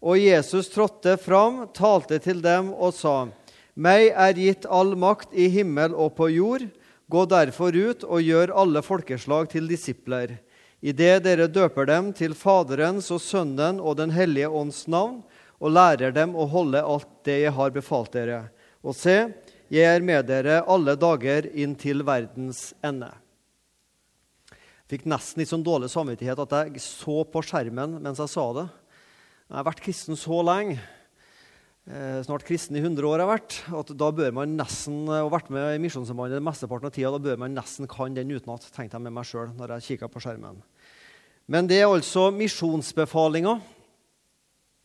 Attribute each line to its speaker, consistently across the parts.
Speaker 1: Og Jesus trådte fram, talte til dem og sa:" Meg er gitt all makt i himmel og på jord. Gå derfor ut og gjør alle folkeslag til disipler, idet dere døper dem til Faderens og Sønnen og Den hellige ånds navn, og lærer dem å holde alt det jeg har befalt dere. Og se, jeg er med dere alle dager inn til verdens ende. Jeg fikk nesten litt sånn dårlig samvittighet at jeg så på skjermen mens jeg sa det. Jeg har vært kristen så lenge, eh, snart kristen i 100 år, har jeg vært, at da bør man nesten og vært med i Misjonssambandet mesteparten av tida, da bør man nesten kan den utenat, tenkte jeg med meg sjøl når jeg kikka på skjermen. Men det er altså misjonsbefalinga.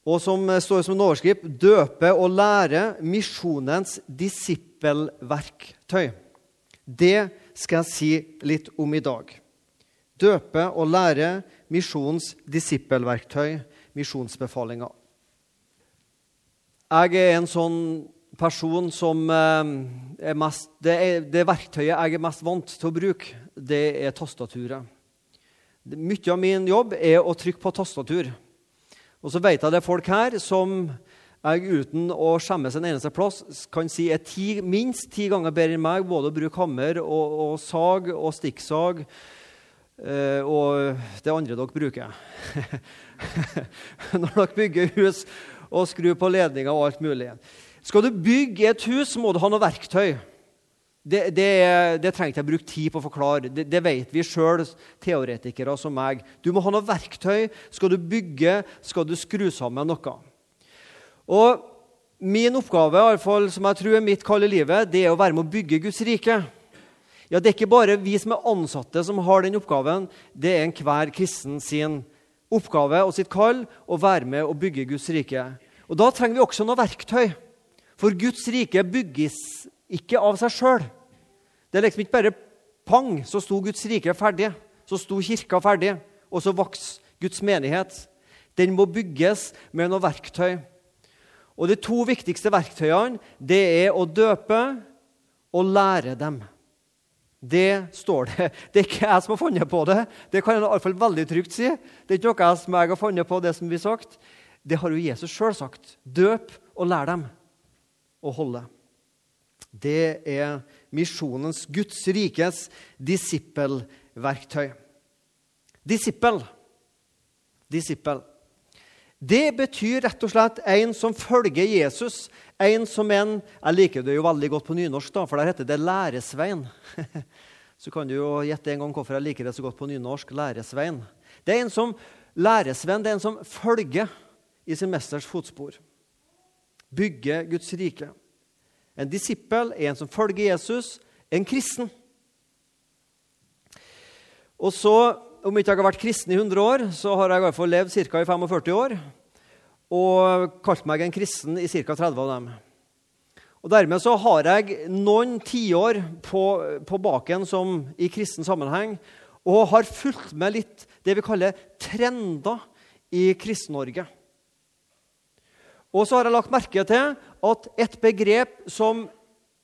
Speaker 1: Og som står som en overskrift 'Døpe og lære misjonens disippelverktøy'. Det skal jeg si litt om i dag. Døpe og lære misjonens disippelverktøy misjonsbefalinga. Jeg er en sånn person som eh, er mest det, er, det, verktøyet jeg er mest vant til å bruke, det er tastaturet. Mye av min jobb er å trykke på tastatur. Og så vet jeg det er folk her som jeg uten å skjemmes en eneste plass kan si er ti, minst ti ganger bedre enn meg både å bruke hammer og, og sag og stikksag eh, og det andre dere bruker. Når dere bygger hus og skrur på ledninger og alt mulig. Skal du bygge et hus, må du ha noe verktøy. Det, det, det trenger ikke jeg bruke tid på å forklare. Det, det vet vi sjøl, teoretikere som meg. Du må ha noe verktøy. Skal du bygge, skal du skru sammen noe. Og Min oppgave, i alle fall, som jeg tror er mitt kall livet, det er å være med å bygge Guds rike. Ja, Det er ikke bare vi som er ansatte, som har den oppgaven. Det er enhver kristen sin oppgave og sitt kall å være med og bygge Guds rike. Og Da trenger vi også noe verktøy. For Guds rike bygges ikke av seg sjøl. Det er liksom ikke bare pang, så sto Guds rike ferdig. Så sto kirka ferdig, og så vokste Guds menighet. Den må bygges med noe verktøy. Og De to viktigste verktøyene det er å døpe og lære dem. Det står det. Det er ikke jeg som har funnet på det. Det kan jeg i alle fall veldig trygt si. Det er ikke noe jeg som jeg har funnet på. Det som blir sagt. Det har jo Jesus sjøl sagt. Døp og lær dem å holde. Det er misjonens, Guds rikes, disippelverktøy. Disippel. Disippel. Det betyr rett og slett en som følger Jesus. En som en Jeg liker det jo veldig godt på nynorsk, da, for der heter det læresvein. Så kan du jo gjette en gang hvorfor jeg liker det så godt på nynorsk. Læresvein. Det er en som læresvenn, det er en som følger i sin mesters fotspor. Bygger Guds rike. En disippel er en som følger Jesus, en kristen. Og så om ikke jeg har vært kristen i 100 år, så har jeg i hvert fall levd ca. i 45 år. Og kalt meg en kristen i ca. 30 av dem. Og Dermed så har jeg noen tiår på, på baken som i kristen sammenheng, og har fulgt med litt det vi kaller trender i Kristen-Norge. Og så har jeg lagt merke til at et begrep som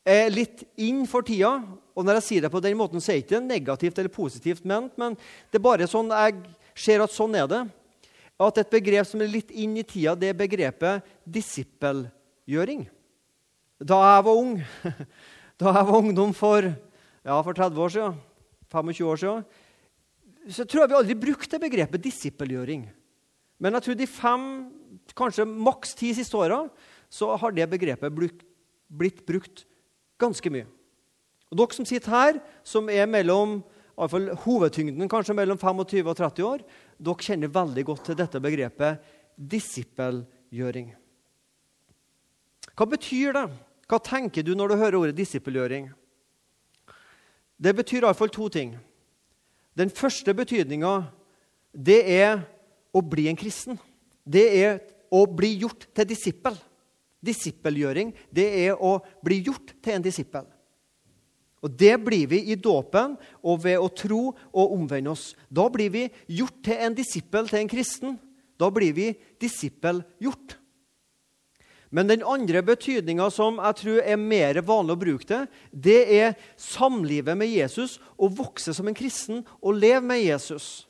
Speaker 1: er litt inn for tida, og når jeg sier det på den måten, så er det ikke negativt eller positivt ment, men det er bare sånn jeg ser at sånn er det. At et begrep som er litt inn i tida, det er begrepet disippelgjøring. Da jeg var ung, da jeg var ungdom for, ja, for 30 år siden, 25 år siden, så tror jeg vi aldri brukte begrepet disippelgjøring. Men jeg tror de fem, kanskje maks ti siste åra, så har det begrepet blitt brukt ganske mye. Og Dere som sitter her, som er mellom i fall hovedtyngden kanskje mellom 25 og 30 år, dere kjenner veldig godt til dette begrepet disippelgjøring. Hva betyr det? Hva tenker du når du hører ordet disippelgjøring? Det betyr iallfall to ting. Den første betydninga det er å bli en kristen. Det er å bli gjort til disippel. Disippelgjøring det er å bli gjort til en disippel. Og Det blir vi i dåpen og ved å tro og omvende oss. Da blir vi gjort til en disippel, til en kristen. Da blir vi disippelgjort. Men den andre betydninga som jeg tror er mer vanlig å bruke det, det er samlivet med Jesus, å vokse som en kristen og leve med Jesus.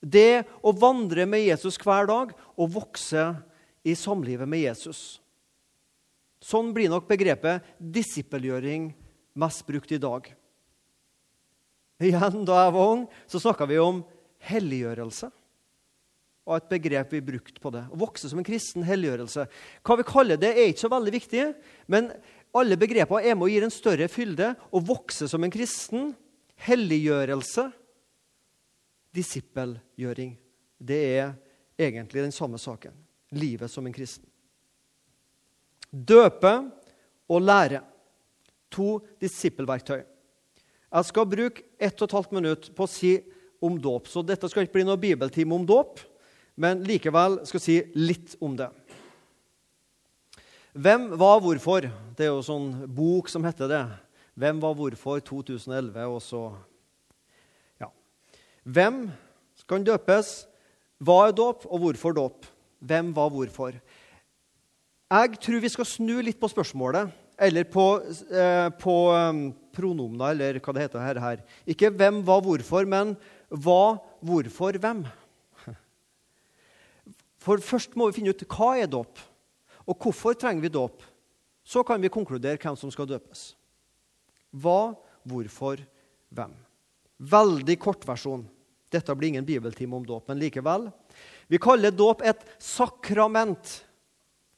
Speaker 1: Det å vandre med Jesus hver dag og vokse i samlivet med Jesus. Sånn blir nok begrepet disippelgjøring mest brukt i dag. Igjen, Da jeg var ung, så snakka vi om helliggjørelse. Og et begrep vi brukte på det. Å vokse som en kristen helliggjørelse. Hva vi kaller det, er ikke så veldig viktig, men alle begrepene er med og gir en større fylde. Å vokse som en kristen, helliggjørelse, disippelgjøring. Det er egentlig den samme saken. Livet som en kristen. Døpe og lære. To disippelverktøy. Jeg skal bruke 1 12 minutt på å si om dåp. Så dette skal ikke bli noe bibeltime om dåp, men likevel skal si litt om det. Hvem, hva, hvorfor? Det er jo sånn bok som heter det. Hvem, hva, hvorfor 2011. Og så Ja. Hvem skal døpes? Hva er dåp, og hvorfor dåp? Hvem, hva, hvorfor? Jeg tror vi skal snu litt på spørsmålet, eller på, eh, på um, pronomene, eller hva det heter her, her. Ikke hvem, hva, hvorfor, men hva, hvorfor, hvem. For først må vi finne ut hva er dåp, og hvorfor trenger vi dåp. Så kan vi konkludere hvem som skal døpes. Hva, hvorfor, hvem. Veldig kort versjon. Dette blir ingen bibeltime om dåp, men likevel. Vi kaller dåp et sakrament.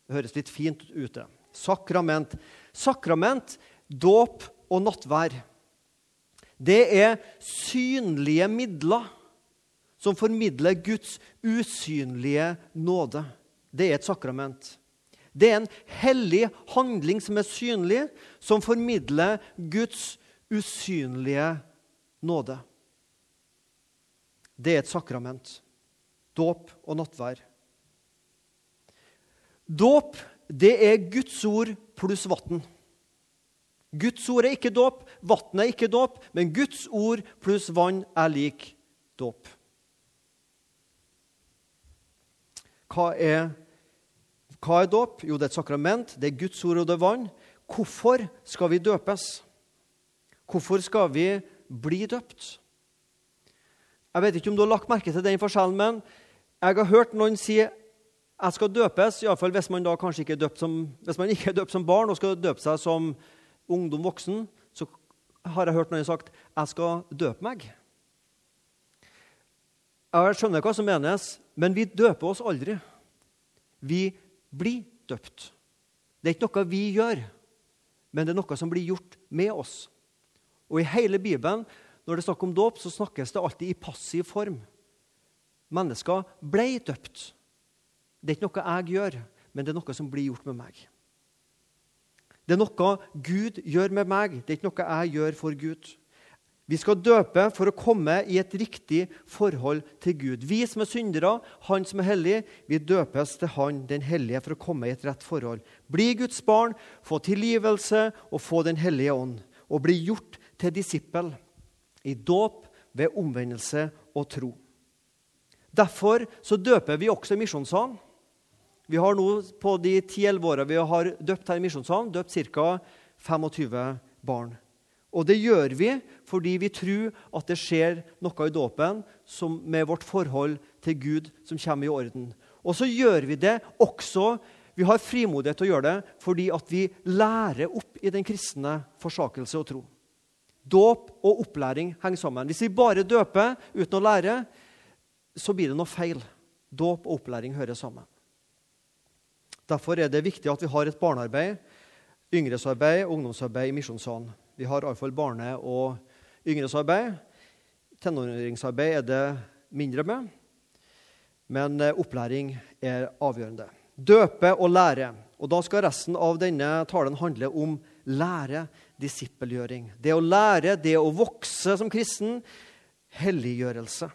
Speaker 1: Det høres litt fint ut. Sakrament. Sakrament, dåp og nattvær. Det er synlige midler som formidler Guds usynlige nåde. Det er et sakrament. Det er en hellig handling som er synlig, som formidler Guds usynlige nåde. Det er et sakrament. Dåp og nattvær. Dåp det er Guds ord pluss vann. Guds ord er ikke dåp, vann er ikke dåp, men Guds ord pluss vann er lik dåp. Hva er, hva er dåp? Jo, det er et sakrament, det er Guds ord og det er vann. Hvorfor skal vi døpes? Hvorfor skal vi bli døpt? Jeg vet ikke om du har lagt merke til den forskjellen, men jeg har hørt noen si jeg skal døpes, iallfall hvis man da kanskje ikke er døpt som, hvis man ikke er døpt som barn og skal døpe seg som ungdom voksen, så har jeg hørt noen sagt jeg skal døpe meg. Jeg skjønner hva som menes, men vi døper oss aldri. Vi blir døpt. Det er ikke noe vi gjør, men det er noe som blir gjort med oss. Og I hele Bibelen når det er snakk om dåp, så snakkes det alltid i passiv form. Mennesker ble døpt. Det er ikke noe jeg gjør, men det er noe som blir gjort med meg. Det er noe Gud gjør med meg, det er ikke noe jeg gjør for Gud. Vi skal døpe for å komme i et riktig forhold til Gud. Vi som er syndere, Han som er hellig, vi døpes til Han, den hellige, for å komme i et rett forhold. Bli Guds barn, få tilgivelse og få Den hellige ånd. Og bli gjort til disippel i dåp, ved omvendelse og tro. Derfor så døper vi også misjonssalen. Vi har nå på de 10-11 åra vi har døpt her i Misjonssalen, døpt ca. 25 barn. Og det gjør vi fordi vi tror at det skjer noe i dåpen med vårt forhold til Gud som kommer i orden. Og så gjør vi det også Vi har frimodighet til å gjøre det fordi at vi lærer opp i den kristne forsakelse og tro. Dåp og opplæring henger sammen. Hvis vi bare døper uten å lære, så blir det noe feil. Dåp og opplæring hører sammen. Derfor er det viktig at vi har et barnearbeid, yngresarbeid og ungdomsarbeid i Misjonssalen. Vi har iallfall barne- og yngresarbeid. Tenåringsarbeid er det mindre med, men eh, opplæring er avgjørende. Døpe og lære. Og Da skal resten av denne talen handle om lære, disippelgjøring. Det å lære, det å vokse som kristen, helliggjørelse.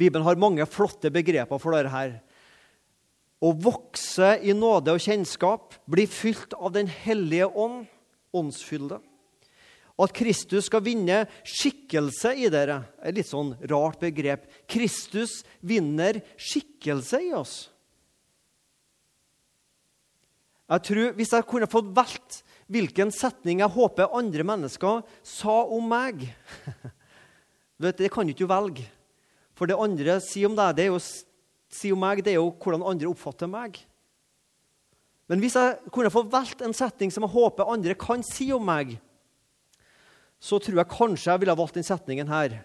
Speaker 1: Bibelen har mange flotte begreper for dette. Å vokse i nåde og kjennskap, bli fylt av Den hellige ånd, åndsfylde. At Kristus skal vinne skikkelse i dere, er et litt sånn rart begrep. Kristus vinner skikkelse i oss. Jeg tror, Hvis jeg kunne fått valgt hvilken setning jeg håper andre mennesker sa om meg vet, Det kan du ikke velge. For det andre sier om deg, det er jo sier om meg, det er jo hvordan andre oppfatter meg. Men hvis jeg kunne få valgt en setning som jeg håper andre kan si om meg, så tror jeg kanskje jeg ville valgt den setningen her.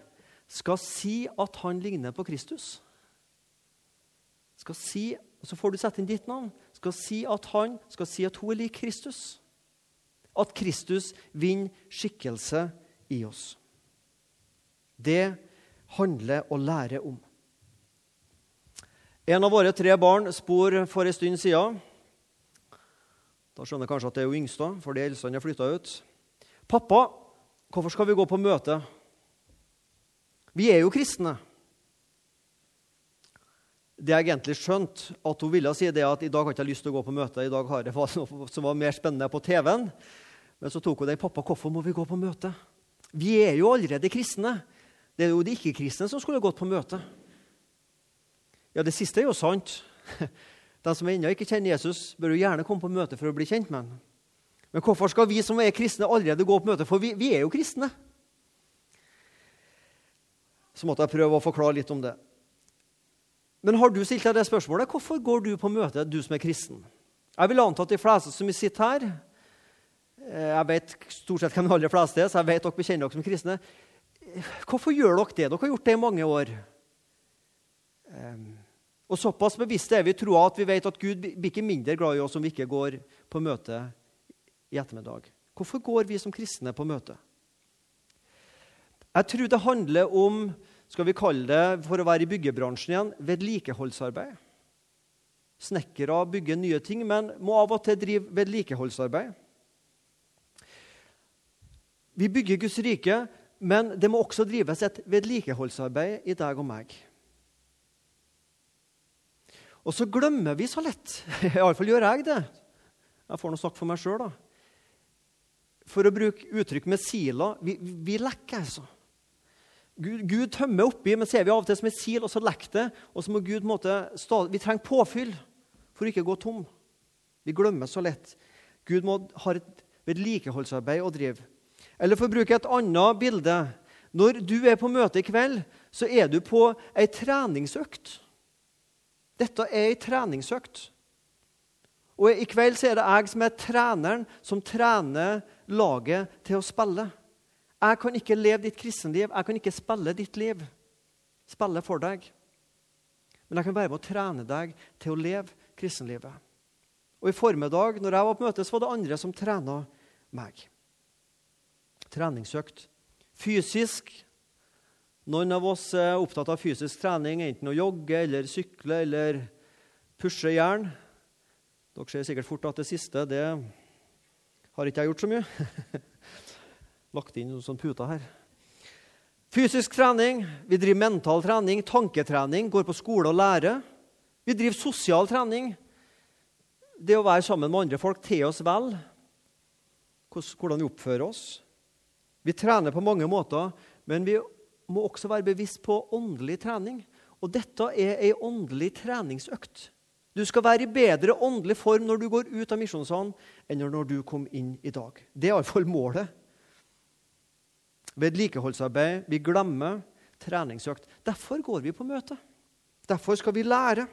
Speaker 1: Skal si at han ligner på Kristus. Skal si, Så får du sette inn ditt navn. Skal si at han skal si at hun er lik Kristus. At Kristus vinner skikkelse i oss. Det handler å lære om. En av våre tre barn spor for en stund siden. Da skjønner jeg kanskje at det er jo yngste, for de eldste har flytta ut. 'Pappa, hvorfor skal vi gå på møte?' Vi er jo kristne. Det jeg egentlig skjønte, at hun ville si det at i dag har jeg ikke lyst til å gå på møte. I dag har jeg noe som var mer spennende på TV-en. Men så tok hun den. 'Pappa, hvorfor må vi gå på møte?' Vi er jo allerede kristne. Det er jo de ikke-kristne som skulle gått på møte. Ja, det siste er jo sant. De som ennå ikke kjenner Jesus, bør jo gjerne komme på møte for å bli kjent med ham. Men hvorfor skal vi som er kristne, allerede gå på møte? For vi, vi er jo kristne. Så måtte jeg prøve å forklare litt om det. Men har du stilt deg det spørsmålet? Hvorfor går du på møte, du som er kristen? Jeg vil anta at de fleste som sitter her eh, Jeg vet stort sett hvem de aller fleste er, så jeg vet dere bekjenner dere som kristne. Hvorfor gjør dere det? Dere har gjort det i mange år. Um, og Såpass bevisste er vi i troa at vi vet at Gud blir ikke mindre glad i oss om vi ikke går på møte i ettermiddag. Hvorfor går vi som kristne på møte? Jeg tror det handler om skal vi kalle det, for å være i byggebransjen igjen, vedlikeholdsarbeid. Snekkere bygger nye ting, men må av og til drive vedlikeholdsarbeid. Vi bygger Guds rike, men det må også drives et vedlikeholdsarbeid i deg og meg. Og så glemmer vi så lett. Iallfall gjør jeg det. Jeg får nå snakke for meg sjøl, da. For å bruke uttrykk med sila vi, vi lekker, altså. Gud, Gud, tømmer oppi, men ser vi av og til som et sil, og så lekker det. Og så må Gud måte, Vi trenger påfyll for å ikke gå tom. Vi glemmer så lett. Gud må ha et vedlikeholdsarbeid å drive. Eller for å bruke et annet bilde Når du er på møte i kveld, så er du på ei treningsøkt. Dette er ei treningsøkt. Og I kveld så er det jeg som er treneren, som trener laget til å spille. Jeg kan ikke leve ditt kristenliv, jeg kan ikke spille ditt liv. Spille for deg. Men jeg kan være med å trene deg til å leve kristenlivet. Og I formiddag når jeg var på møte, så var det andre som trena meg. Treningsøkt. Fysisk noen av oss er opptatt av fysisk trening, enten å jogge eller sykle eller pushe jern. Dere ser sikkert fort at det siste det har ikke jeg gjort så mye. Lagt inn noen sånne puter her. Fysisk trening, vi driver mental trening, tanketrening, går på skole og lærer. Vi driver sosial trening. Det å være sammen med andre folk til oss vel. Hvordan vi oppfører oss. Vi trener på mange måter, men vi må også være bevisst på åndelig trening. Og dette er ei åndelig treningsøkt. Du skal være i bedre åndelig form når du går ut av misjonssalen, enn når du kom inn i dag. Det er iallfall målet. Vedlikeholdsarbeid. Vi glemmer treningsøkt. Derfor går vi på møte. Derfor skal vi lære.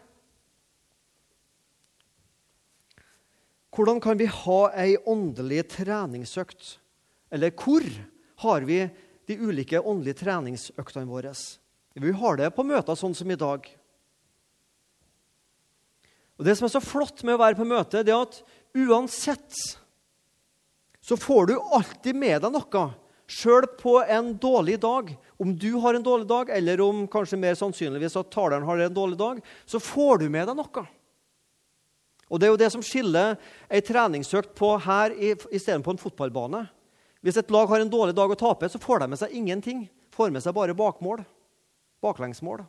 Speaker 1: Hvordan kan vi ha ei åndelig treningsøkt? Eller hvor har vi de ulike åndelige treningsøktene våre. Vi har det på møter sånn som i dag. Og Det som er så flott med å være på møte, det er at uansett så får du alltid med deg noe. Sjøl på en dårlig dag, om du har en dårlig dag, eller om kanskje mer sannsynligvis at taleren har en dårlig dag, så får du med deg noe. Og Det er jo det som skiller ei treningsøkt på her istedenfor en fotballbane. Hvis et lag har en dårlig dag og taper, så får de med seg ingenting. Får med seg bare bakmål. Baklengsmål.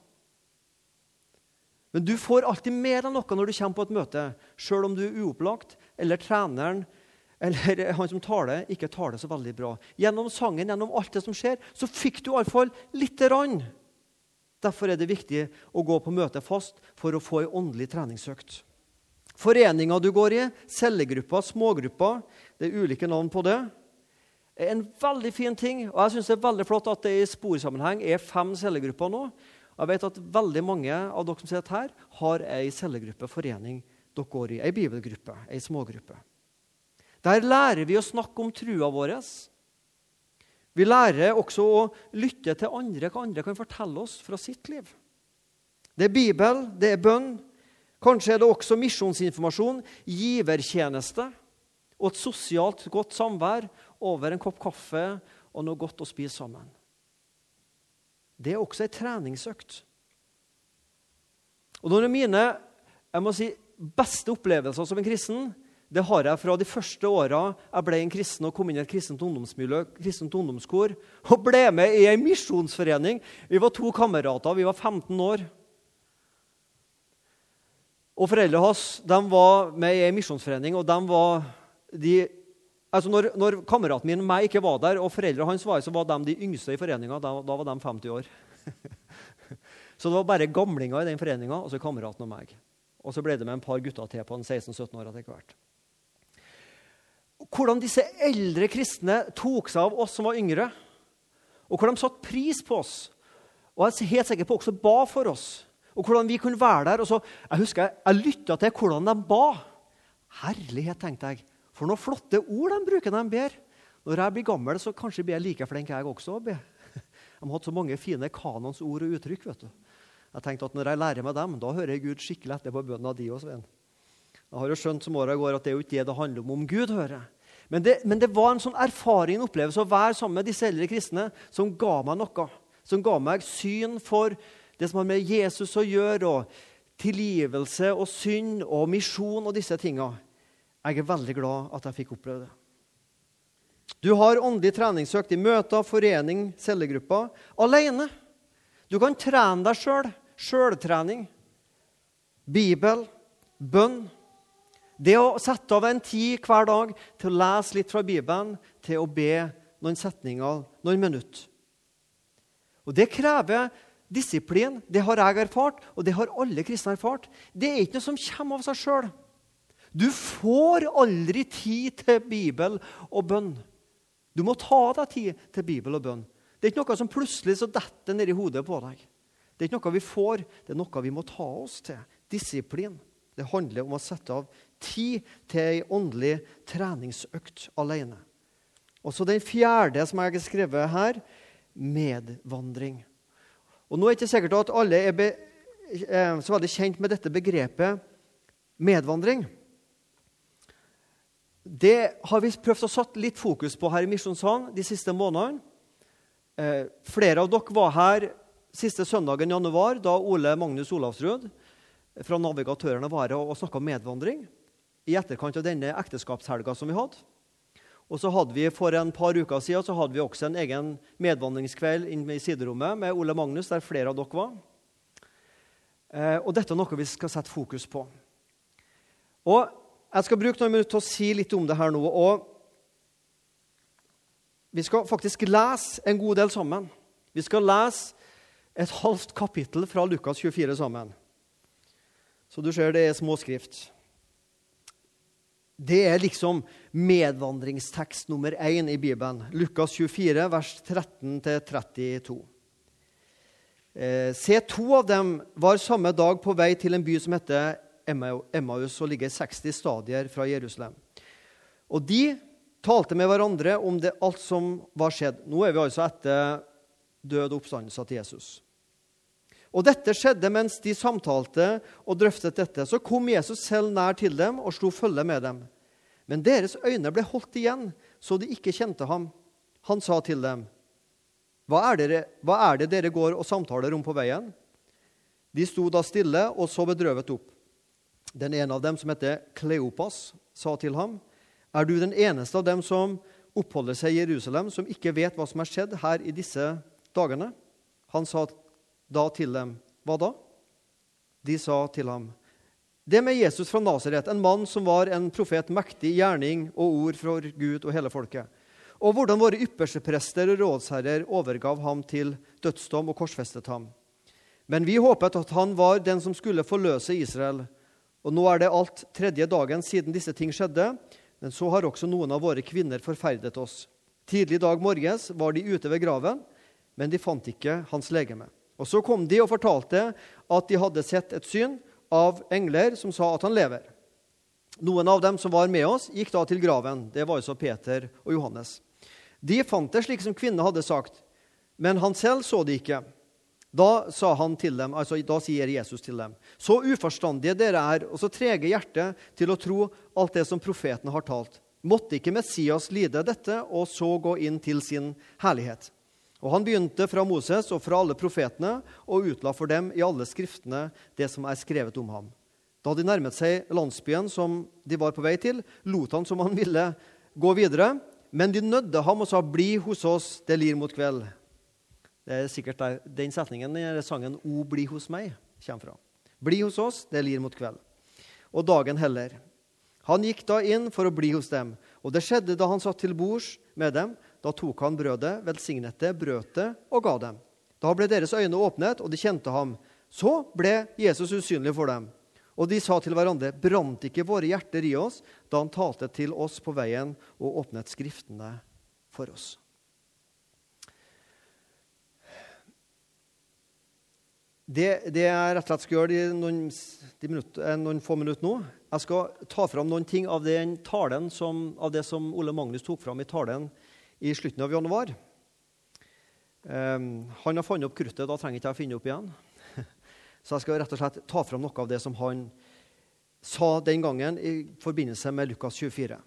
Speaker 1: Men du får alltid mer enn noe når du kommer på et møte, sjøl om du er uopplagt, eller treneren eller han som taler, ikke taler så veldig bra. Gjennom sangen, gjennom alt det som skjer, så fikk du iallfall lite grann. Derfor er det viktig å gå på møte fast for å få ei åndelig treningsøkt. Foreninger du går i, cellegrupper, smågrupper, det er ulike navn på det er en veldig fin ting. Og jeg synes det er veldig flott at det i sporsammenheng er fem cellegrupper nå. Jeg vet at veldig mange av dere som sitter her, har ei cellegruppe, forening dere går i. Ei bibelgruppe, ei smågruppe. Der lærer vi å snakke om trua vår. Vi lærer også å lytte til andre, hva andre kan fortelle oss fra sitt liv. Det er Bibel, det er bønn. Kanskje er det også misjonsinformasjon, givertjeneste og et sosialt godt samvær over en kopp kaffe og noe godt å spise sammen. Det er også ei treningsøkt. Og Noen av mine jeg må si, beste opplevelser som en kristen det har jeg fra de første åra jeg ble en kristen og kom inn i et kristent ungdomsmiljø, kristent ungdomskor, og ble med i ei misjonsforening. Vi var to kamerater, vi var 15 år. Og Foreldrene hans var med i ei misjonsforening, og de var de Altså når, når, kameraten min meg ikke var der, og foreldrene hans var så var de de yngste i foreninga. Da, da, var de 50 år. så det var bare gamlinger i den foreninga, og så kameraten og meg. Og så ble det med en par gutter til på 16-17 år etter hvert. Hvordan disse eldre kristne tok seg av oss som var yngre, og hvor de satte pris på oss. Og jeg er helt sikker på også ba for oss, og hvordan vi kunne være der. Og så, jeg husker jeg, jeg lytta til hvordan de ba. Herlighet, tenkte jeg. For noen flotte ord de bruker når de ber. Når jeg blir gammel, så kanskje blir jeg like flink jeg også å be. De har hatt så mange fine kanons ord og uttrykk. vet du. Jeg tenkte at Når jeg lærer meg dem, da hører jeg Gud skikkelig etter på bønna di. Svein. jeg har jo skjønt som åra går at det er jo ikke det det handler om om Gud. hører men det, men det var en sånn erfaring en opplevelse å være sammen med disse eldre kristne som ga meg noe. Som ga meg syn for det som har med Jesus å gjøre, og tilgivelse og synd og misjon og disse tinga. Jeg er veldig glad at jeg fikk oppleve det. Du har åndelig treningsøkt i møter, forening, cellegrupper. Alene. Du kan trene deg sjøl. Sjøltrening. Bibel. Bønn. Det å sette av en tid hver dag til å lese litt fra Bibelen, til å be noen setninger, noen minutter. Og Det krever disiplin. Det har jeg erfart, og det har alle kristne erfart. Det er ikke noe som kommer av seg sjøl. Du får aldri tid til Bibel og bønn. Du må ta deg tid til Bibel og bønn. Det er ikke noe som plutselig så detter i hodet på deg. Det er ikke noe vi får, det er noe vi må ta oss til. Disiplin. Det handler om å sette av tid til ei åndelig treningsøkt alene. Og så den fjerde som jeg har skrevet her medvandring. Og Nå er det ikke sikkert at alle er be, er så veldig kjent med dette begrepet medvandring. Det har vi prøvd å satt litt fokus på her i Misjonssalen de siste månedene. Eh, flere av dere var her siste søndagen i januar, da Ole Magnus Olavsrud fra Navigatørene var her og snakka om medvandring. I etterkant av denne ekteskapshelga som vi hadde. Og så hadde vi For en par uker siden så hadde vi også en egen medvandringskveld inne i siderommet med Ole Magnus, der flere av dere var. Eh, og dette er noe vi skal sette fokus på. Og jeg skal bruke noen minutter til å si litt om det her nå. og Vi skal faktisk lese en god del sammen. Vi skal lese et halvt kapittel fra Lukas 24 sammen. Så du ser det er småskrift. Det er liksom medvandringstekst nummer én i Bibelen. Lukas 24, vers 13-32. Eh, se, to av dem var samme dag på vei til en by som heter Emmaus og ligger 60 stadier fra Jerusalem. Og de talte med hverandre om det, alt som var skjedd. Nå er vi altså etter død og oppstandelse til Jesus. Og dette skjedde mens de samtalte og drøftet dette. Så kom Jesus selv nær til dem og slo følge med dem. Men deres øyne ble holdt igjen, så de ikke kjente ham. Han sa til dem, hva er, dere, hva er det dere går og samtaler om på veien? De sto da stille og så bedrøvet opp. Den ene av dem, som heter Kleopas, sa til ham, Er du den eneste av dem som oppholder seg i Jerusalem, som ikke vet hva som er skjedd her i disse dagene? Han sa da til dem, Hva da? De sa til ham, Det med Jesus fra Nasaret, en mann som var en profet, mektig gjerning og ord fra Gud og hele folket. Og hvordan våre ypperste prester og rådsherrer overgav ham til dødsdom og korsfestet ham. Men vi håpet at han var den som skulle forløse Israel. Og nå er det alt tredje dagen siden disse ting skjedde, men så har også noen av våre kvinner forferdet oss. Tidlig i dag morges var de ute ved graven, men de fant ikke hans legeme. Og Så kom de og fortalte at de hadde sett et syn av engler som sa at han lever. Noen av dem som var med oss, gikk da til graven. Det var altså Peter og Johannes. De fant det slik som kvinnen hadde sagt, men han selv så det ikke. Da dem, altså da sier Jesus til dem.: Så uforstandige dere er, og så trege hjertet til å tro alt det som profetene har talt. Måtte ikke Messias lide dette, og så gå inn til sin herlighet? Og han begynte fra Moses og fra alle profetene og utla for dem i alle skriftene det som er skrevet om ham. Da de nærmet seg landsbyen som de var på vei til, lot han som han ville gå videre. Men de nødde ham og sa, 'Bli hos oss, det lir mot kveld'. Det er sikkert der den setningen i sangen 'O bli hos meg' kommer fra. Bli hos oss, det lir mot kveld. Og dagen heller. Han gikk da inn for å bli hos dem, og det skjedde da han satt til bords med dem. Da tok han brødet, velsignet det, brøt det og ga dem. Da ble deres øyne åpnet, og de kjente ham. Så ble Jesus usynlig for dem. Og de sa til hverandre, brant ikke våre hjerter i oss da han talte til oss på veien og åpnet Skriftene for oss? Det, det jeg rett og slett skal gjøre de noen, de minutter, eh, noen, få minutter nå Jeg skal ta fram noen ting av, som, av det som Ole Magnus tok fram i talen i slutten av januar. Um, han har funnet opp kruttet, da trenger ikke jeg å finne opp igjen. Så jeg skal rett og slett ta fram noe av det som han sa den gangen i forbindelse med Lukas 24.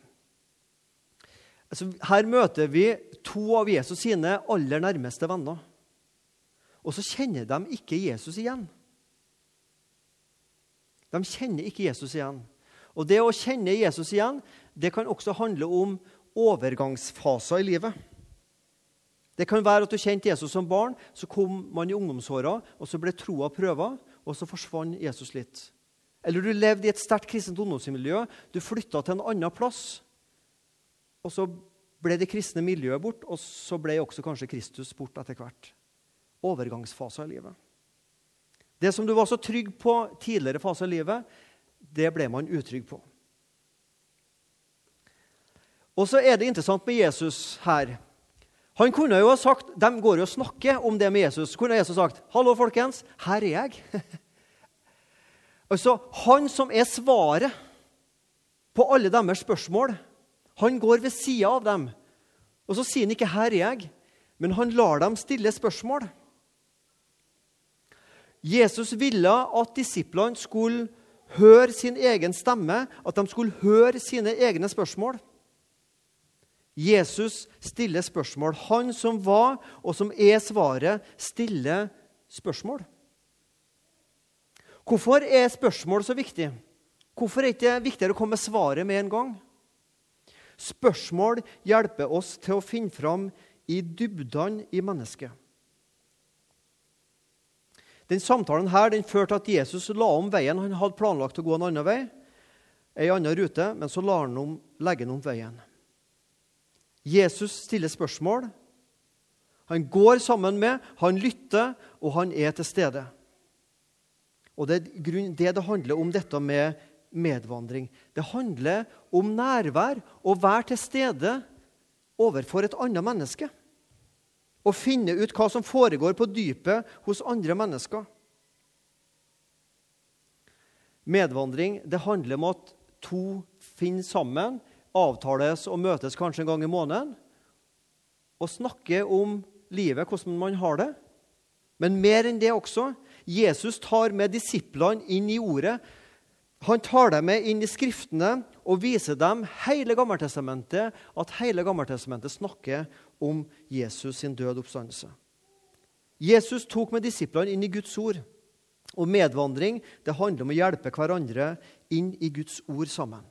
Speaker 1: Altså, her møter vi to av Jesus sine aller nærmeste venner. Og så kjenner de ikke Jesus igjen. De kjenner ikke Jesus igjen. Og det å kjenne Jesus igjen det kan også handle om overgangsfaser i livet. Det kan være at du kjente Jesus som barn, så kom man i ungdomsåra, og så ble troa prøva, og så forsvant Jesus litt. Eller du levde i et sterkt kristent ungdomsmiljø, du flytta til en annen plass, og så ble det kristne miljøet bort, og så ble også kanskje Kristus bort etter hvert. Overgangsfaser i livet. Det som du var så trygg på tidligere faser i livet, det ble man utrygg på. Og så er det interessant med Jesus her. Han kunne jo ha sagt, De går jo og snakker om det med Jesus. Kunne Jesus sagt 'Hallo, folkens. Her er jeg.' altså, Han som er svaret på alle deres spørsmål, han går ved sida av dem. Og så sier han ikke 'Her er jeg', men han lar dem stille spørsmål. Jesus ville at disiplene skulle høre sin egen stemme, at de skulle høre sine egne spørsmål. Jesus stiller spørsmål. Han som var, og som er svaret, stiller spørsmål. Hvorfor er spørsmål så viktig? Hvorfor er det ikke viktigere å komme med svaret med en gang? Spørsmål hjelper oss til å finne fram i dybdene i mennesket. Den samtalen her, den førte til at Jesus la om veien. Han hadde planlagt å gå en annen vei, en annen rute, men så la han om, legge om veien. Jesus stiller spørsmål. Han går sammen med, han lytter, og han er til stede. Og Det er det det handler om, dette med medvandring. Det handler om nærvær, å være til stede overfor et annet menneske. Å finne ut hva som foregår på dypet hos andre mennesker. Medvandring det handler om at to finner sammen avtales og møtes kanskje en gang i måneden og snakker om livet, hvordan man har det. Men mer enn det også. Jesus tar med disiplene inn i ordet. Han tar dem med inn i Skriftene og viser dem hele Gammeltestamentet, at hele Gammeltestamentet snakker om Jesus sin død oppstandelse. Jesus tok med disiplene inn i Guds ord. Og medvandring det handler om å hjelpe hverandre inn i Guds ord sammen.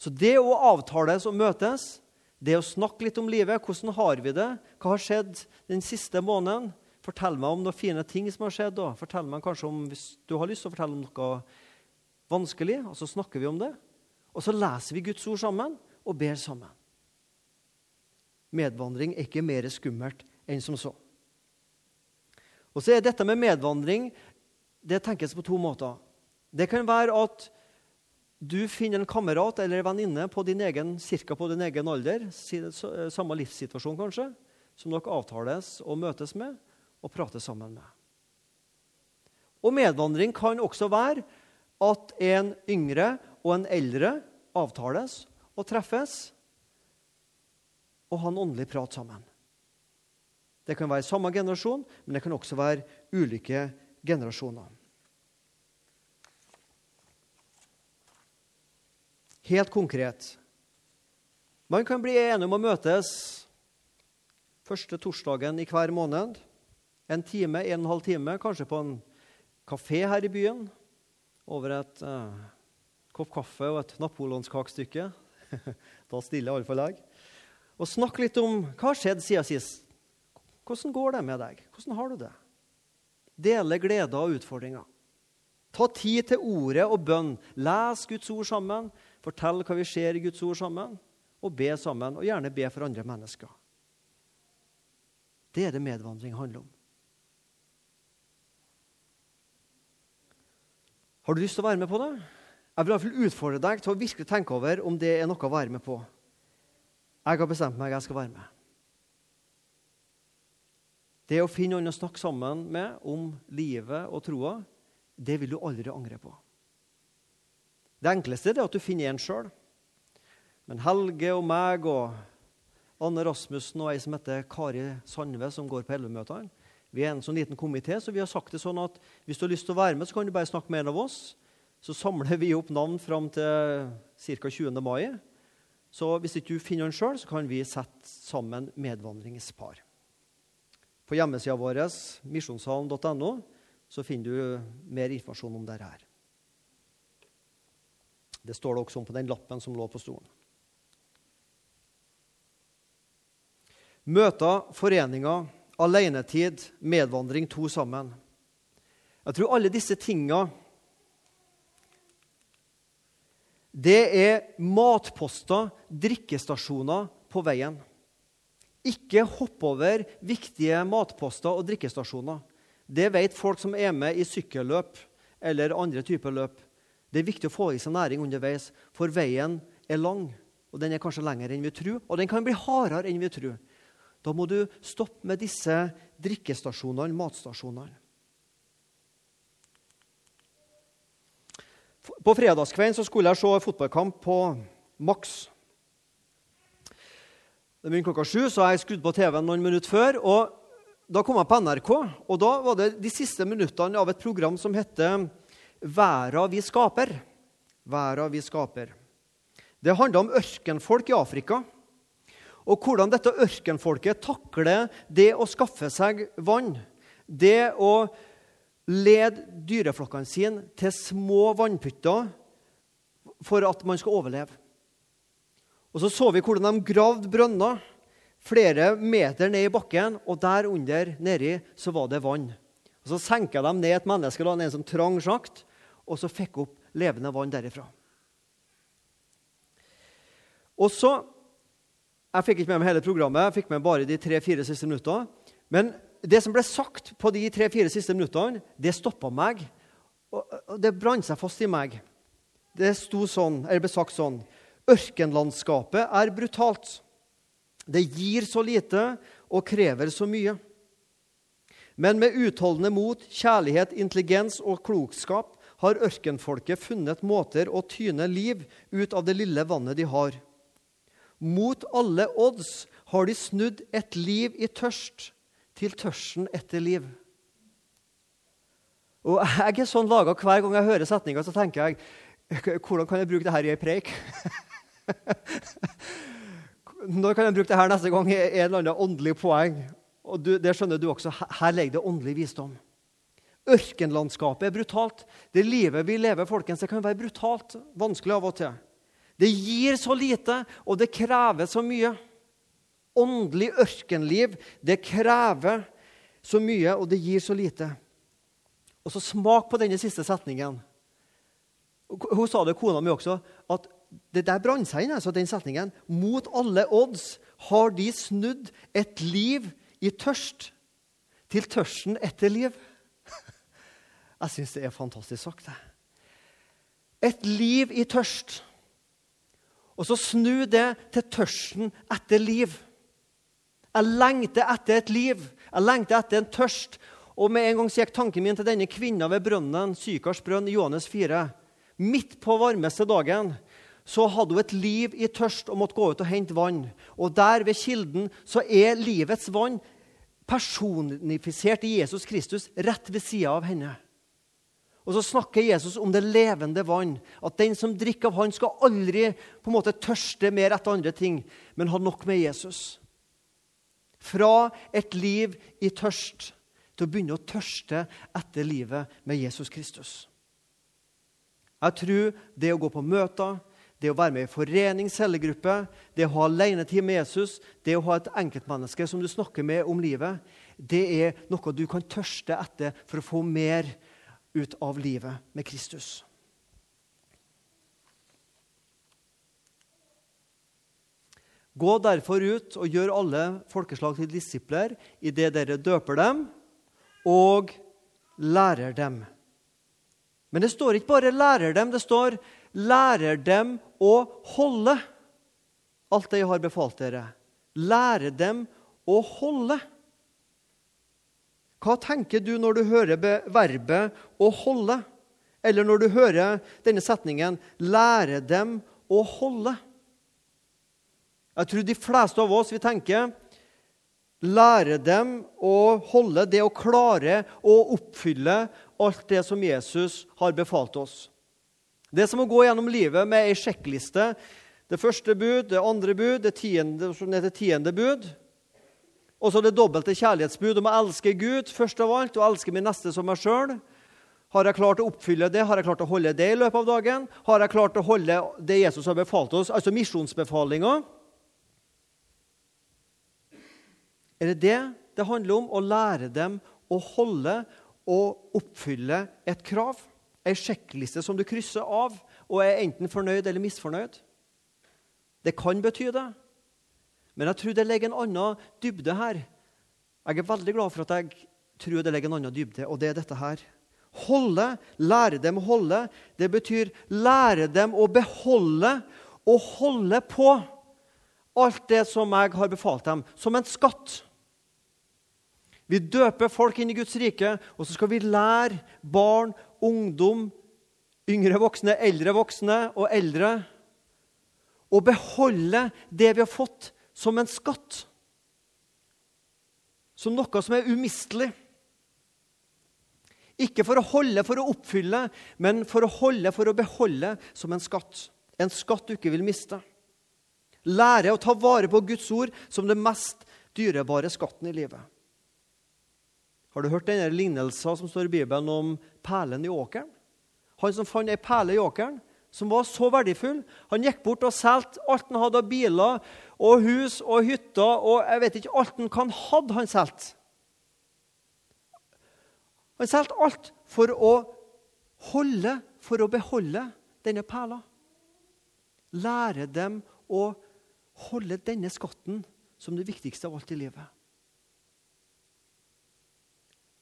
Speaker 1: Så det å avtales og møtes, det å snakke litt om livet Hvordan har vi det? Hva har skjedd den siste måneden? Fortell meg om noen fine ting som har skjedd. Da. Fortell meg kanskje om, Hvis du har lyst til å fortelle om noe vanskelig, og så snakker vi om det. Og så leser vi Guds ord sammen og ber sammen. Medvandring er ikke mer skummelt enn som så. Og så er dette med medvandring det tenkes på to måter. Det kan være at du finner en kamerat eller en venninne på din egen, cirka på din egen alder, samme livssituasjon kanskje, som dere avtales og møtes med. Å prate sammen med. Og medvandring kan også være at en yngre og en eldre avtales og treffes og ha en åndelig prat sammen. Det kan være samme generasjon, men det kan også være ulike generasjoner. Helt konkret Man kan bli enig om å møtes første torsdagen i hver måned. En time, en og en halv time, kanskje på en kafé her i byen. Over et uh, kopp kaffe og et napoleonskakestykke. da stiller iallfall jeg. Og snakke litt om hva har skjedd siden sist. Hvordan går det med deg? Hvordan har du det? Dele gleder og utfordringer. Ta tid til ordet og bønn. Les Guds ord sammen. Fortell hva vi ser i Guds ord sammen. Og be sammen, og gjerne be for andre mennesker. Det er det medvandring handler om. Har du lyst til å være med på det? Jeg vil i hvert fall utfordre deg til å virkelig tenke over om det er noe å være med på. Jeg har bestemt meg jeg skal være med. Det å finne noen å snakke sammen med om livet og troa, det vil du aldri angre på. Det enkleste er at du finner en sjøl. Men Helge og meg og Anne Rasmussen og ei som heter Kari Sandve, som går på ellevemøtene, vi er en sånn liten komité, så vi har sagt det sånn at hvis du har lyst til å være med, så kan du bare snakke med en av oss. Så samler vi opp navn fram til ca. 20. mai. Så hvis ikke du finner den sjøl, så kan vi sette sammen medvandringspar. På hjemmesida vår, misjonssalen.no, så finner du mer informasjon om dette. her. Det står det også om på den lappen som lå på stolen. Møter, foreninger, alenetid, medvandring, to sammen. Jeg tror alle disse tinga det er matposter, drikkestasjoner på veien. Ikke hopp over viktige matposter og drikkestasjoner. Det vet folk som er med i sykkelløp eller andre typer løp. Det er viktig å få i seg næring underveis, for veien er lang. Og den er kanskje lengre enn vi tror, og den kan bli hardere enn vi tror. Da må du stoppe med disse drikkestasjonene, matstasjonene. På fredagskvelden skulle jeg se fotballkamp på Maks. Det begynte klokka sju, så jeg skrudd på TV-en noen minutter før. og Da kom jeg på NRK, og da var det de siste minuttene av et program som heter Verda vi skaper. Verda vi skaper. Det handla om ørkenfolk i Afrika. Og hvordan dette ørkenfolket takler det å skaffe seg vann. Det å lede dyreflokkene sine til små vannpytter for at man skal overleve. Og Så så vi hvordan de gravde brønner flere meter ned i bakken, og der under nedi så var det vann. Og Så senka de ned et menneske en som trang sjakt, og så fikk opp levende vann derifra. Og så, Jeg fikk ikke med meg hele programmet, jeg fikk med bare de tre-fire siste minuttene. Men det som ble sagt på de tre-fire siste minuttene, det stoppa meg. Og det brant seg fast i meg. Det sto sånn, eller ble sagt sånn Ørkenlandskapet er brutalt. Det gir så lite og krever så mye. Men med utholdende mot, kjærlighet, intelligens og klokskap har ørkenfolket funnet måter å tyne liv ut av det lille vannet de har. Mot alle odds har de snudd et liv i tørst til tørsten etter liv. Og Jeg er sånn laga hver gang jeg hører setninga, så tenker jeg hvordan kan jeg bruke det her i ei preik? Når kan jeg bruke det her neste gang i en eller annen åndelig poeng? Og du, det skjønner du også. Her ligger det åndelig visdom. Ørkenlandskapet er brutalt. Det livet vi lever, folkens, det kan være brutalt vanskelig av og til. Det gir så lite, og det krever så mye. Åndelig ørkenliv, det krever så mye, og det gir så lite. Og så smak på denne siste setningen. Hun sa det, kona mi også, at det der brant seg inn, altså den setningen. Mot alle odds har de snudd et liv i tørst til tørsten etter liv. Jeg syns det er fantastisk sagt. det. Et liv i tørst. Og så snu det til tørsten etter liv. Jeg lengter etter et liv. Jeg lengter etter en tørst. Og med en gang gikk tanken min til denne kvinna ved brønnen, Sykars brønn, Johannes 4. Midt på varmeste dagen så hadde hun et liv i tørst og måtte gå ut og hente vann. Og der ved kilden så er livets vann personifisert i Jesus Kristus rett ved sida av henne. Og så snakker Jesus om det levende vann. At den som drikker av han skal aldri på en måte tørste mer etter andre ting, men ha nok med Jesus. Fra et liv i tørst til å begynne å tørste etter livet med Jesus Kristus. Jeg tror det å gå på møter, det å være med i forening, cellegruppe, det å ha alenetid med Jesus, det å ha et enkeltmenneske som du snakker med om livet, det er noe du kan tørste etter for å få mer ut av livet med Kristus. Gå derfor ut og gjør alle folkeslag til disipler idet dere døper dem og lærer dem. Men det står ikke bare 'lærer dem', det står 'lærer dem å holde' alt det jeg har befalt dere. Lære dem å holde. Hva tenker du når du hører verbet 'å holde'? Eller når du hører denne setningen 'lære dem å holde'? Jeg tror de fleste av oss vi tenker lære dem å holde, det å klare å oppfylle alt det som Jesus har befalt oss. Det er som å gå gjennom livet med ei sjekkliste. Det første bud, det andre bud, det tiende, som heter tiende bud. Og så det dobbelte kjærlighetsbud om å elske Gud først av alt og elske min neste som meg sjøl. Har jeg klart å oppfylle det? Har jeg klart å holde det i løpet av dagen? Har jeg klart å holde det Jesus har befalt oss, altså misjonsbefalinga? Er det det det handler om? Å lære dem å holde og oppfylle et krav? Ei sjekkliste som du krysser av og er enten fornøyd eller misfornøyd? Det kan bety det. Men jeg tror det ligger en annen dybde her. Jeg er veldig glad for at jeg tror det ligger en annen dybde, og det er dette her. Holde, lære dem å holde, det betyr lære dem å beholde og holde på alt det som jeg har befalt dem, som en skatt. Vi døper folk inn i Guds rike, og så skal vi lære barn, ungdom, yngre voksne, eldre voksne og eldre å beholde det vi har fått som en skatt. Som noe som er umistelig. Ikke for å holde for å oppfylle, men for å holde for å beholde som en skatt. En skatt du ikke vil miste. Lære å ta vare på Guds ord som det mest dyrebare skatten i livet. Har du hørt denne lignelsen som står i Bibelen om perlen i åkeren? Han som fant ei perle i åkeren, som var så verdifull. Han gikk bort og solgte alt han hadde av biler og hus og hytter og jeg vet ikke alt han hadde han solgt. Han solgte alt for å holde, for å beholde denne perla. Lære dem å holde denne skatten som det viktigste av alt i livet.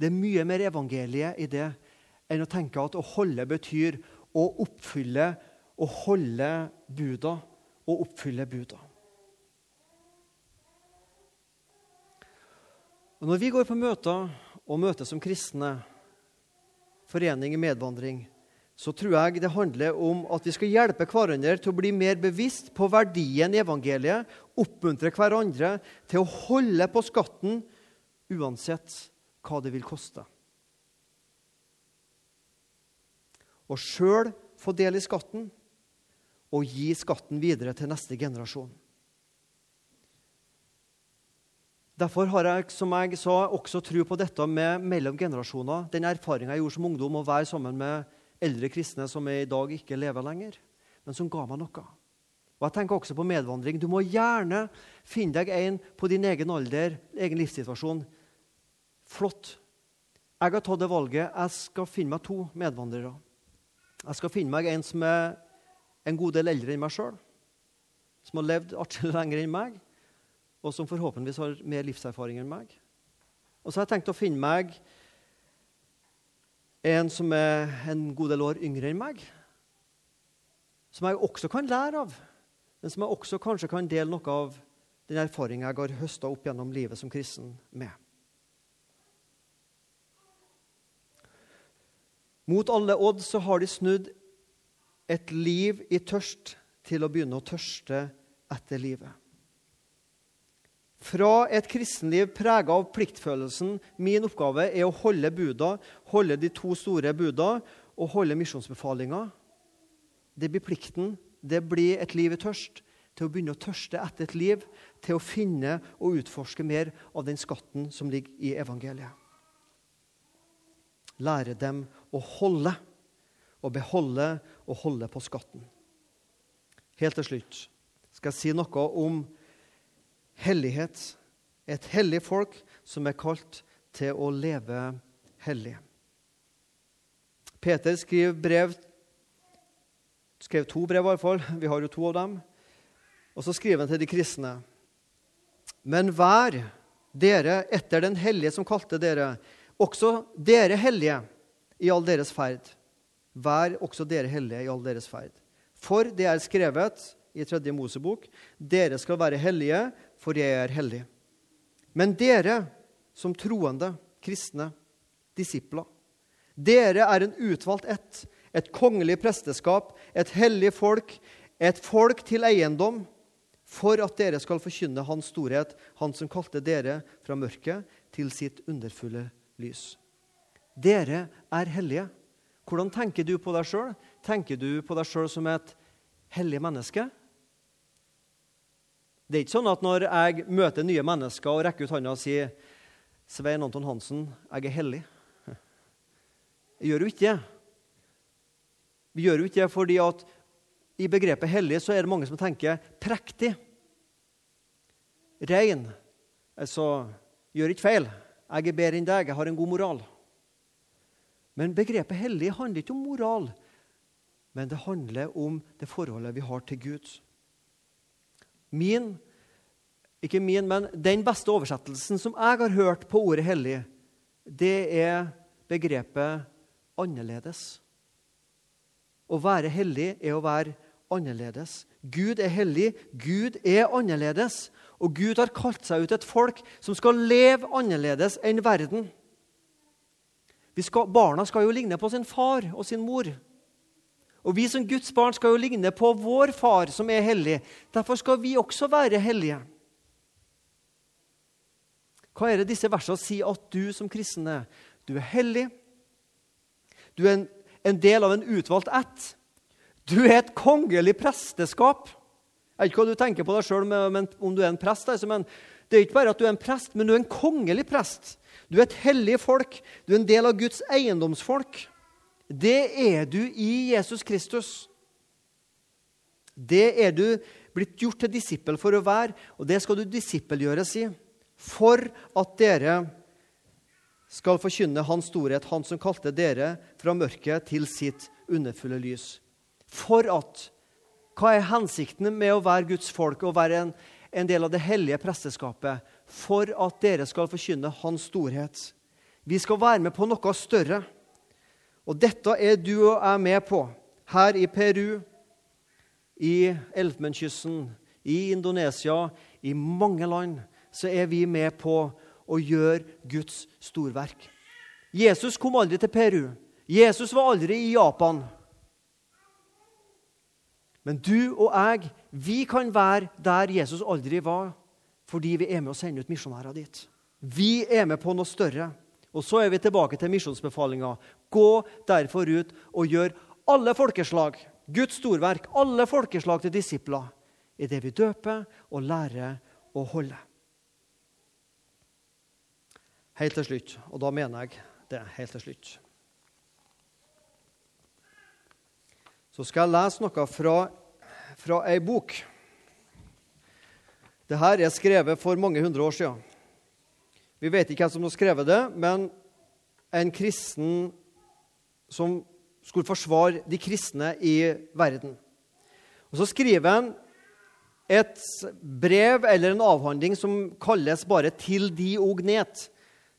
Speaker 1: Det er mye mer evangeliet i det enn å tenke at å holde betyr å oppfylle å holde buda og oppfylle buda. Og Når vi går på møter og møter som kristne, forening i medvandring, så tror jeg det handler om at vi skal hjelpe hverandre til å bli mer bevisst på verdien i evangeliet, oppmuntre hverandre til å holde på skatten uansett hva det vil koste. og sjøl få del i skatten og gi skatten videre til neste generasjon. Derfor har jeg som jeg sa, også tro på dette med mellom generasjoner. Den erfaringa jeg gjorde som ungdom, å være sammen med eldre kristne som i dag ikke lever lenger, men som ga meg noe. Og jeg tenker også på medvandring. Du må gjerne finne deg en på din egen alder, egen livssituasjon. Flott. Jeg har tatt det valget. Jeg skal finne meg to medvandrere. Jeg skal finne meg en som er en god del eldre enn meg sjøl, som har levd atskillig lenger enn meg, og som forhåpentligvis har mer livserfaring enn meg. Og så har jeg tenkt å finne meg en som er en god del år yngre enn meg, som jeg også kan lære av, men som jeg også kanskje kan dele noe av den erfaringen jeg har høsta opp gjennom livet som kristen, med. Mot alle odds så har de snudd et liv i tørst til å begynne å tørste etter livet. Fra et kristenliv prega av pliktfølelsen Min oppgave er å holde buda, holde de to store buda og holde misjonsbefalinga. Det blir plikten. Det blir et liv i tørst. Til å begynne å tørste etter et liv, til å finne og utforske mer av den skatten som ligger i evangeliet. Lære dem å holde, og beholde og holde på skatten. Helt til slutt skal jeg si noe om hellighet. Et hellig folk som er kalt til å leve hellig. Peter skriver brev, skrev to brev, i hvert fall. Vi har jo to av dem. Og så skriver han til de kristne. Men vær dere etter den hellige som kalte dere, også dere hellige i all deres ferd. Vær også dere hellige i all deres ferd. For det er skrevet i tredje Mosebok, dere skal være hellige, for jeg er hellig. Men dere som troende, kristne, disipler, dere er en utvalgt ett, et kongelig presteskap, et hellig folk, et folk til eiendom, for at dere skal forkynne Hans storhet, Han som kalte dere fra mørket til sitt underfulle lys. Dere er hellige. Hvordan tenker du på deg sjøl? Tenker du på deg sjøl som et hellig menneske? Det er ikke sånn at når jeg møter nye mennesker og rekker ut hånda og sier Svein Anton Hansen, jeg er hellig. Jeg gjør jo ikke det. Vi gjør jo ikke det fordi at i begrepet hellig så er det mange som tenker prektig. Rein. Altså gjør ikke feil. Jeg er bedre enn deg. Jeg har en god moral. Men begrepet hellig handler ikke om moral, men det handler om det forholdet vi har til Gud. Min, ikke min, men Den beste oversettelsen som jeg har hørt på ordet hellig, det er begrepet annerledes. Å være hellig er å være annerledes. Gud er hellig, Gud er annerledes. Og Gud har kalt seg ut et folk som skal leve annerledes enn verden. Skal, barna skal jo ligne på sin far og sin mor. Og vi som Guds barn skal jo ligne på vår far, som er hellig. Derfor skal vi også være hellige. Hva er det disse versene sier at du som kristen er? Du er hellig. Du er en, en del av en utvalgt ett. Du er et kongelig presteskap. Jeg vet ikke hva du tenker på deg sjøl om du er en prest. Altså, men det er ikke bare at du er en prest, men du er en kongelig prest. Du er et hellig folk. Du er en del av Guds eiendomsfolk det er du i Jesus Kristus. Det er du blitt gjort til disippel for å være, og det skal du disippelgjøres i. For at dere skal forkynne Hans storhet, Han som kalte dere fra mørket til sitt underfulle lys. For at Hva er hensikten med å være Guds folk og være en, en del av det hellige presteskapet? For at dere skal forkynne Hans storhet. Vi skal være med på noe større. Og dette er du og jeg med på her i Peru, i Elfenbenskysten, i Indonesia, i mange land. Så er vi med på å gjøre Guds storverk. Jesus kom aldri til Peru. Jesus var aldri i Japan. Men du og jeg, vi kan være der Jesus aldri var, fordi vi er med å sende ut misjonærer dit. Vi er med på noe større. Og så er vi tilbake til misjonsbefalinga. Gå derfor ut og gjør alle folkeslag, Guds storverk, alle folkeslag til disipler, i det vi døper og lærer å holde. Helt til slutt, og da mener jeg det helt til slutt. Så skal jeg lese noe fra, fra ei bok. Dette er skrevet for mange hundre år siden. Vi vet ikke hvem som har skrevet det, men en kristen som skulle forsvare de kristne i verden. Og Så skriver han et brev eller en avhandling som kalles bare 'Til Diognet'.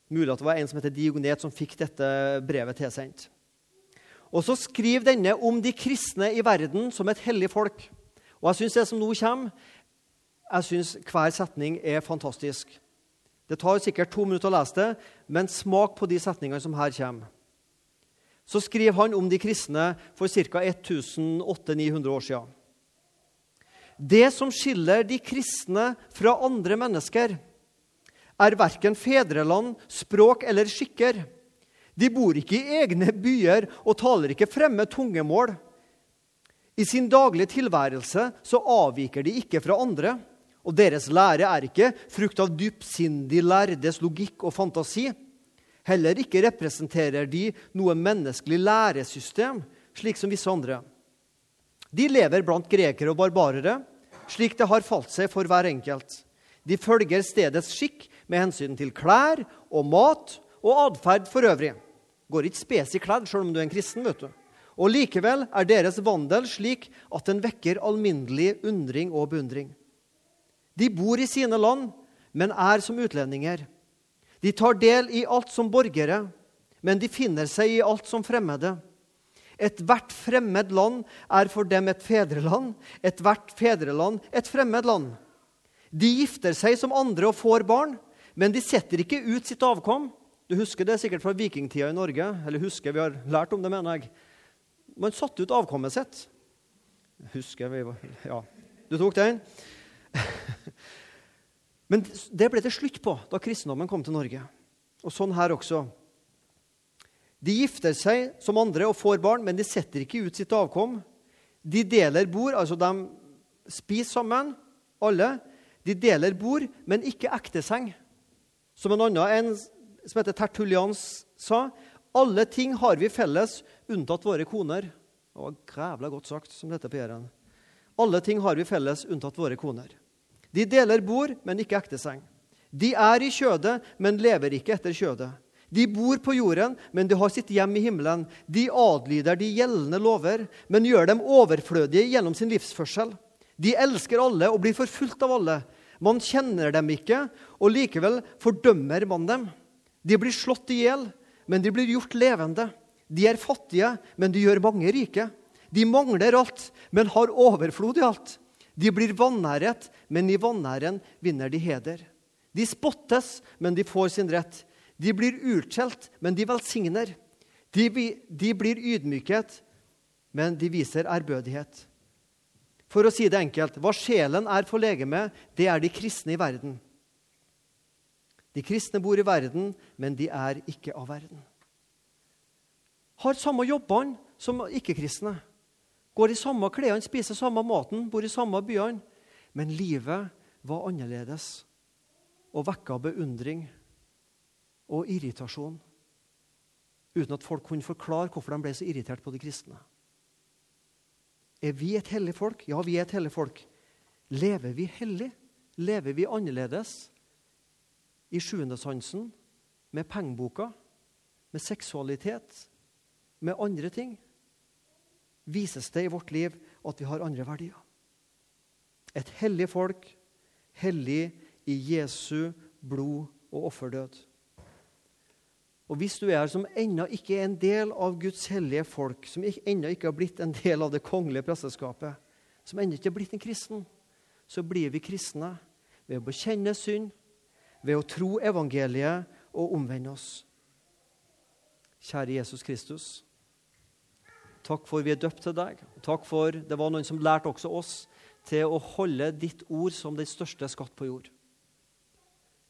Speaker 1: Mulig at det var en som heter Diognet, som fikk dette brevet tilsendt. Og så skriver denne om de kristne i verden som et hellig folk. Og jeg syns det som nå kommer, jeg synes hver setning er fantastisk. Det tar sikkert to minutter å lese det, men smak på de setningene som her kommer. så skriver han om de kristne for ca. 1800-900 år siden. Det som skiller de kristne fra andre mennesker, er verken fedreland, språk eller skikker. De bor ikke i egne byer og taler ikke fremme tungemål. I sin daglige tilværelse så avviker de ikke fra andre. Og deres lære er ikke frukt av dypsindig lærdes logikk og fantasi. Heller ikke representerer de noe menneskelig læresystem, slik som visse andre. De lever blant grekere og barbarere, slik det har falt seg for hver enkelt. De følger stedets skikk med hensyn til klær og mat og atferd for øvrig. Går ikke spes i kledd selv om du er en kristen. vet du. Og likevel er deres vandel slik at den vekker alminnelig undring og beundring. De bor i sine land, men er som utlendinger. De tar del i alt som borgere, men de finner seg i alt som fremmede. Ethvert fremmed land er for dem et fedreland, ethvert fedreland et fremmed land. De gifter seg som andre og får barn, men de setter ikke ut sitt avkom. Du husker det sikkert fra vikingtida i Norge. Eller husker, vi har lært om det, mener jeg. Man satte ut avkommet sitt. Husker vi Ja, du tok den? Men det ble det slutt på da kristendommen kom til Norge. Og sånn her også. De gifter seg som andre og får barn, men de setter ikke ut sitt avkom. De deler bord, altså de spiser sammen, alle. De deler bord, men ikke ekteseng. Som en annen en som heter Tertulians sa, alle ting har vi felles, unntatt våre koner. Det var grævla godt sagt, som dette på Jæren. Alle ting har vi felles, unntatt våre koner. De deler bord, men ikke ekteseng. De er i kjødet, men lever ikke etter kjødet. De bor på jorden, men de har sitt hjem i himmelen. De adlyder de gjeldende lover, men gjør dem overflødige gjennom sin livsførsel. De elsker alle og blir forfulgt av alle. Man kjenner dem ikke, og likevel fordømmer man dem. De blir slått i hjel, men de blir gjort levende. De er fattige, men de gjør mange rike. De mangler alt, men har overflod i alt. De blir vanæret, men i vanæren vinner de heder. De spottes, men de får sin rett. De blir utskjelt, men de velsigner. De, de blir ydmyket, men de viser ærbødighet. For å si det enkelt hva sjelen er for legemet, det er de kristne i verden. De kristne bor i verden, men de er ikke av verden. Har samme jobbene som ikke-kristne. Går i samme klærne, spiser samme maten, bor i samme byene. Men livet var annerledes og vekka beundring og irritasjon uten at folk kunne forklare hvorfor de ble så irritert på de kristne. Er vi et hellig folk? Ja, vi er et hellig folk. Lever vi hellig? Lever vi annerledes? I sjuendesansen? Med pengeboka? Med seksualitet? Med andre ting? Vises det i vårt liv at vi har andre verdier? Et hellig folk, hellig i Jesu blod og offerdød. Og Hvis du er her som ennå ikke er en del av Guds hellige folk, som ennå ikke har blitt en del av det kongelige presteskapet, som ennå ikke har blitt en kristen, så blir vi kristne ved å bekjenne synd, ved å tro evangeliet og omvende oss. Kjære Jesus Kristus. Takk for vi er døpt til deg. Takk for det var noen som lærte også oss til å holde ditt ord som den største skatt på jord.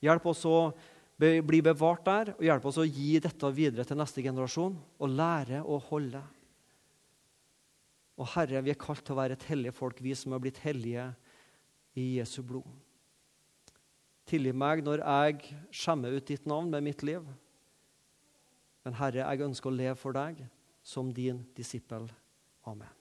Speaker 1: Hjelp oss å bli bevart der, og hjelp oss å gi dette videre til neste generasjon og lære å holde. Og Herre, vi er kalt til å være et hellig folk, vi som har blitt hellige i Jesu blod. Tilgi meg når jeg skjemmer ut ditt navn med mitt liv. Men Herre, jeg ønsker å leve for deg som din disippel. Amen.